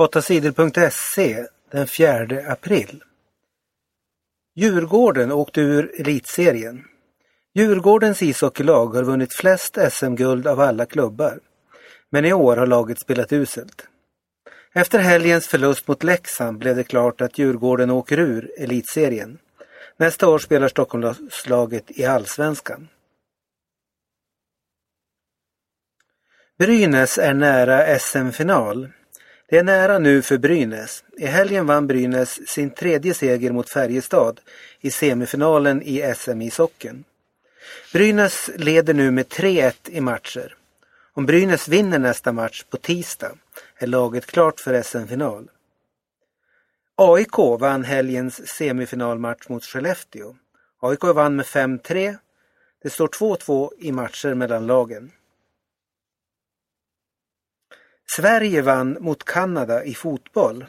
8sidor.se den 4 april. Djurgården åkte ur elitserien. Djurgårdens ishockeylag har vunnit flest SM-guld av alla klubbar. Men i år har laget spelat uselt. Efter helgens förlust mot Leksand blev det klart att Djurgården åker ur elitserien. Nästa år spelar Stockholmslaget i Allsvenskan. Brynäs är nära SM-final. Det är nära nu för Brynäs. I helgen vann Brynäs sin tredje seger mot Färjestad i semifinalen i SM socken. Brynäs leder nu med 3-1 i matcher. Om Brynäs vinner nästa match på tisdag är laget klart för SM-final. AIK vann helgens semifinalmatch mot Skellefteå. AIK vann med 5-3. Det står 2-2 i matcher mellan lagen. Sverige vann mot Kanada i fotboll.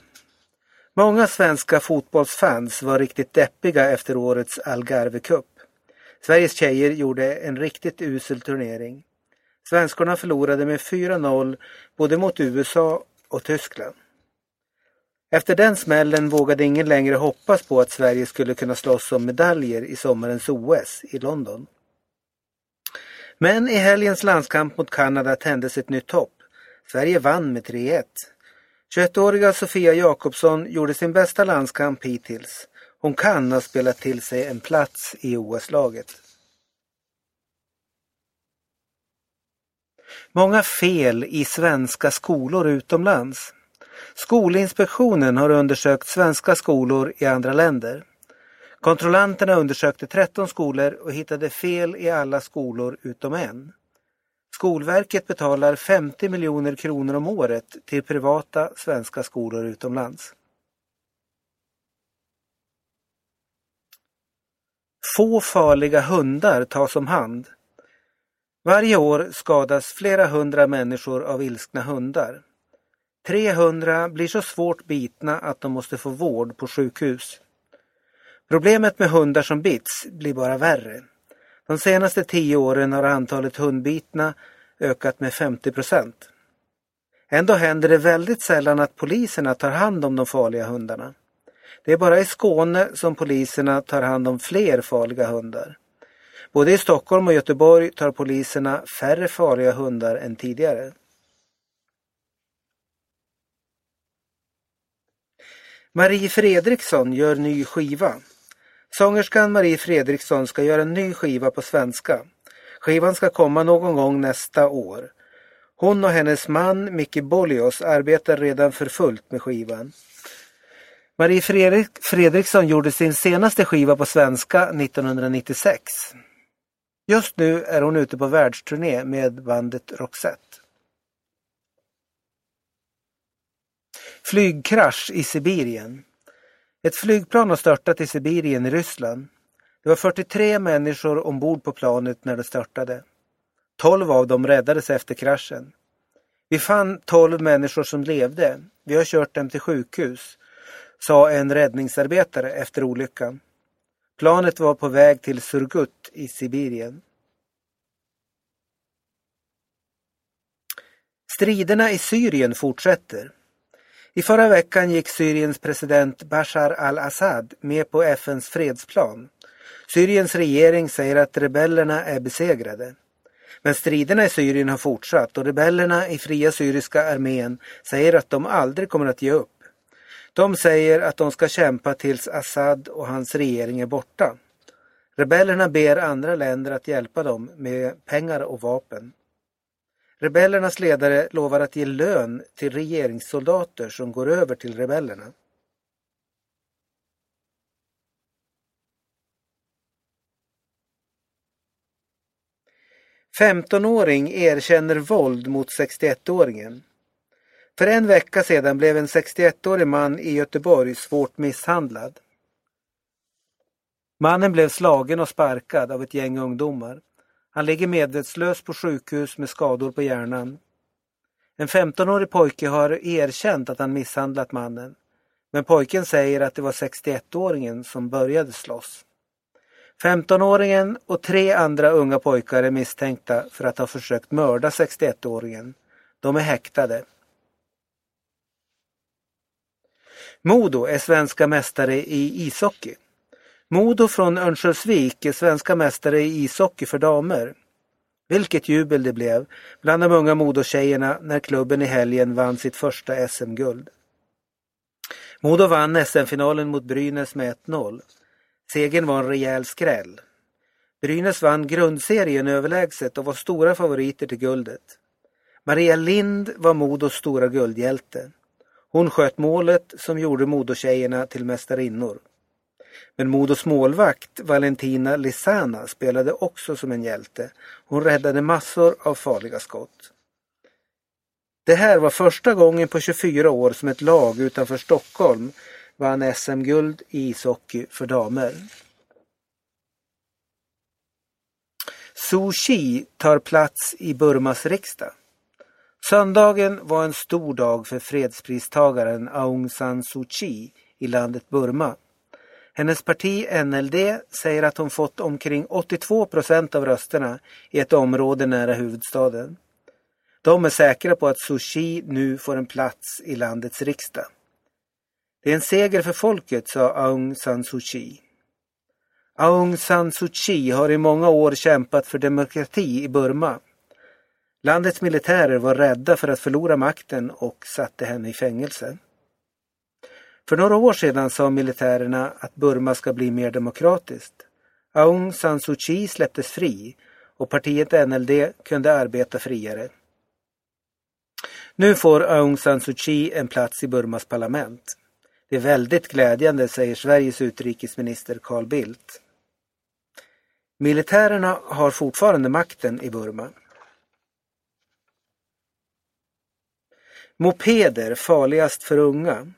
Många svenska fotbollsfans var riktigt deppiga efter årets Algarve Cup. Sveriges tjejer gjorde en riktigt usel turnering. Svenskorna förlorade med 4-0 både mot USA och Tyskland. Efter den smällen vågade ingen längre hoppas på att Sverige skulle kunna slåss om medaljer i sommarens OS i London. Men i helgens landskamp mot Kanada tändes ett nytt hopp. Sverige vann med 3-1. 21-åriga Sofia Jakobsson gjorde sin bästa landskamp hittills. Hon kan ha spelat till sig en plats i OS-laget. Många fel i svenska skolor utomlands. Skolinspektionen har undersökt svenska skolor i andra länder. Kontrollanterna undersökte 13 skolor och hittade fel i alla skolor utom en. Skolverket betalar 50 miljoner kronor om året till privata svenska skolor utomlands. Få farliga hundar tas om hand. Varje år skadas flera hundra människor av ilskna hundar. 300 blir så svårt bitna att de måste få vård på sjukhus. Problemet med hundar som bits blir bara värre. De senaste tio åren har antalet hundbitna ökat med 50 procent. Ändå händer det väldigt sällan att poliserna tar hand om de farliga hundarna. Det är bara i Skåne som poliserna tar hand om fler farliga hundar. Både i Stockholm och Göteborg tar poliserna färre farliga hundar än tidigare. Marie Fredriksson gör ny skiva. Sångerskan Marie Fredriksson ska göra en ny skiva på svenska. Skivan ska komma någon gång nästa år. Hon och hennes man Micke Bollios arbetar redan för fullt med skivan. Marie Fredrik Fredriksson gjorde sin senaste skiva på svenska 1996. Just nu är hon ute på världsturné med bandet Roxette. Flygkrasch i Sibirien. Ett flygplan har störtat i Sibirien i Ryssland. Det var 43 människor ombord på planet när det störtade. 12 av dem räddades efter kraschen. Vi fann 12 människor som levde. Vi har kört dem till sjukhus, sa en räddningsarbetare efter olyckan. Planet var på väg till Surgut i Sibirien. Striderna i Syrien fortsätter. I förra veckan gick Syriens president Bashar al-Assad med på FNs fredsplan. Syriens regering säger att rebellerna är besegrade. Men striderna i Syrien har fortsatt och rebellerna i Fria Syriska armén säger att de aldrig kommer att ge upp. De säger att de ska kämpa tills Assad och hans regering är borta. Rebellerna ber andra länder att hjälpa dem med pengar och vapen. Rebellernas ledare lovar att ge lön till regeringssoldater som går över till rebellerna. Femtonåring erkänner våld mot 61-åringen. För en vecka sedan blev en 61-årig man i Göteborg svårt misshandlad. Mannen blev slagen och sparkad av ett gäng ungdomar. Han ligger medvetslös på sjukhus med skador på hjärnan. En 15-årig pojke har erkänt att han misshandlat mannen. Men pojken säger att det var 61-åringen som började slåss. 15-åringen och tre andra unga pojkar är misstänkta för att ha försökt mörda 61-åringen. De är häktade. Modo är svenska mästare i ishockey. Modo från Örnsköldsvik är svenska mästare i ishockey för damer. Vilket jubel det blev bland de unga Modotjejerna när klubben i helgen vann sitt första SM-guld. Modo vann SM-finalen mot Brynäs med 1-0. Segern var en rejäl skräll. Brynäs vann grundserien överlägset och var stora favoriter till guldet. Maria Lind var Modos stora guldhjälte. Hon sköt målet som gjorde Modotjejerna till mästarinnor. Men Modos målvakt Valentina Lisana spelade också som en hjälte. Hon räddade massor av farliga skott. Det här var första gången på 24 år som ett lag utanför Stockholm vann SM-guld i ishockey för damer. Suu Kyi tar plats i Burmas riksdag. Söndagen var en stor dag för fredspristagaren Aung San Suu Kyi i landet Burma. Hennes parti NLD säger att hon fått omkring 82 procent av rösterna i ett område nära huvudstaden. De är säkra på att Suu Kyi nu får en plats i landets riksdag. Det är en seger för folket, sa Aung San Suu Kyi. Aung San Suu Kyi har i många år kämpat för demokrati i Burma. Landets militärer var rädda för att förlora makten och satte henne i fängelse. För några år sedan sa militärerna att Burma ska bli mer demokratiskt. Aung San Suu Kyi släpptes fri och partiet NLD kunde arbeta friare. Nu får Aung San Suu Kyi en plats i Burmas parlament. Det är väldigt glädjande, säger Sveriges utrikesminister Carl Bildt. Militärerna har fortfarande makten i Burma. Mopeder farligast för unga.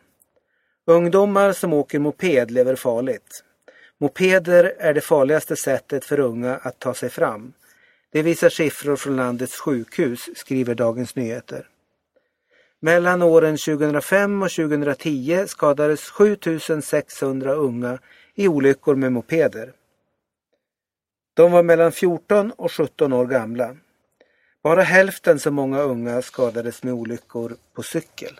Ungdomar som åker moped lever farligt. Mopeder är det farligaste sättet för unga att ta sig fram. Det visar siffror från landets sjukhus, skriver Dagens Nyheter. Mellan åren 2005 och 2010 skadades 7600 unga i olyckor med mopeder. De var mellan 14 och 17 år gamla. Bara hälften så många unga skadades med olyckor på cykel.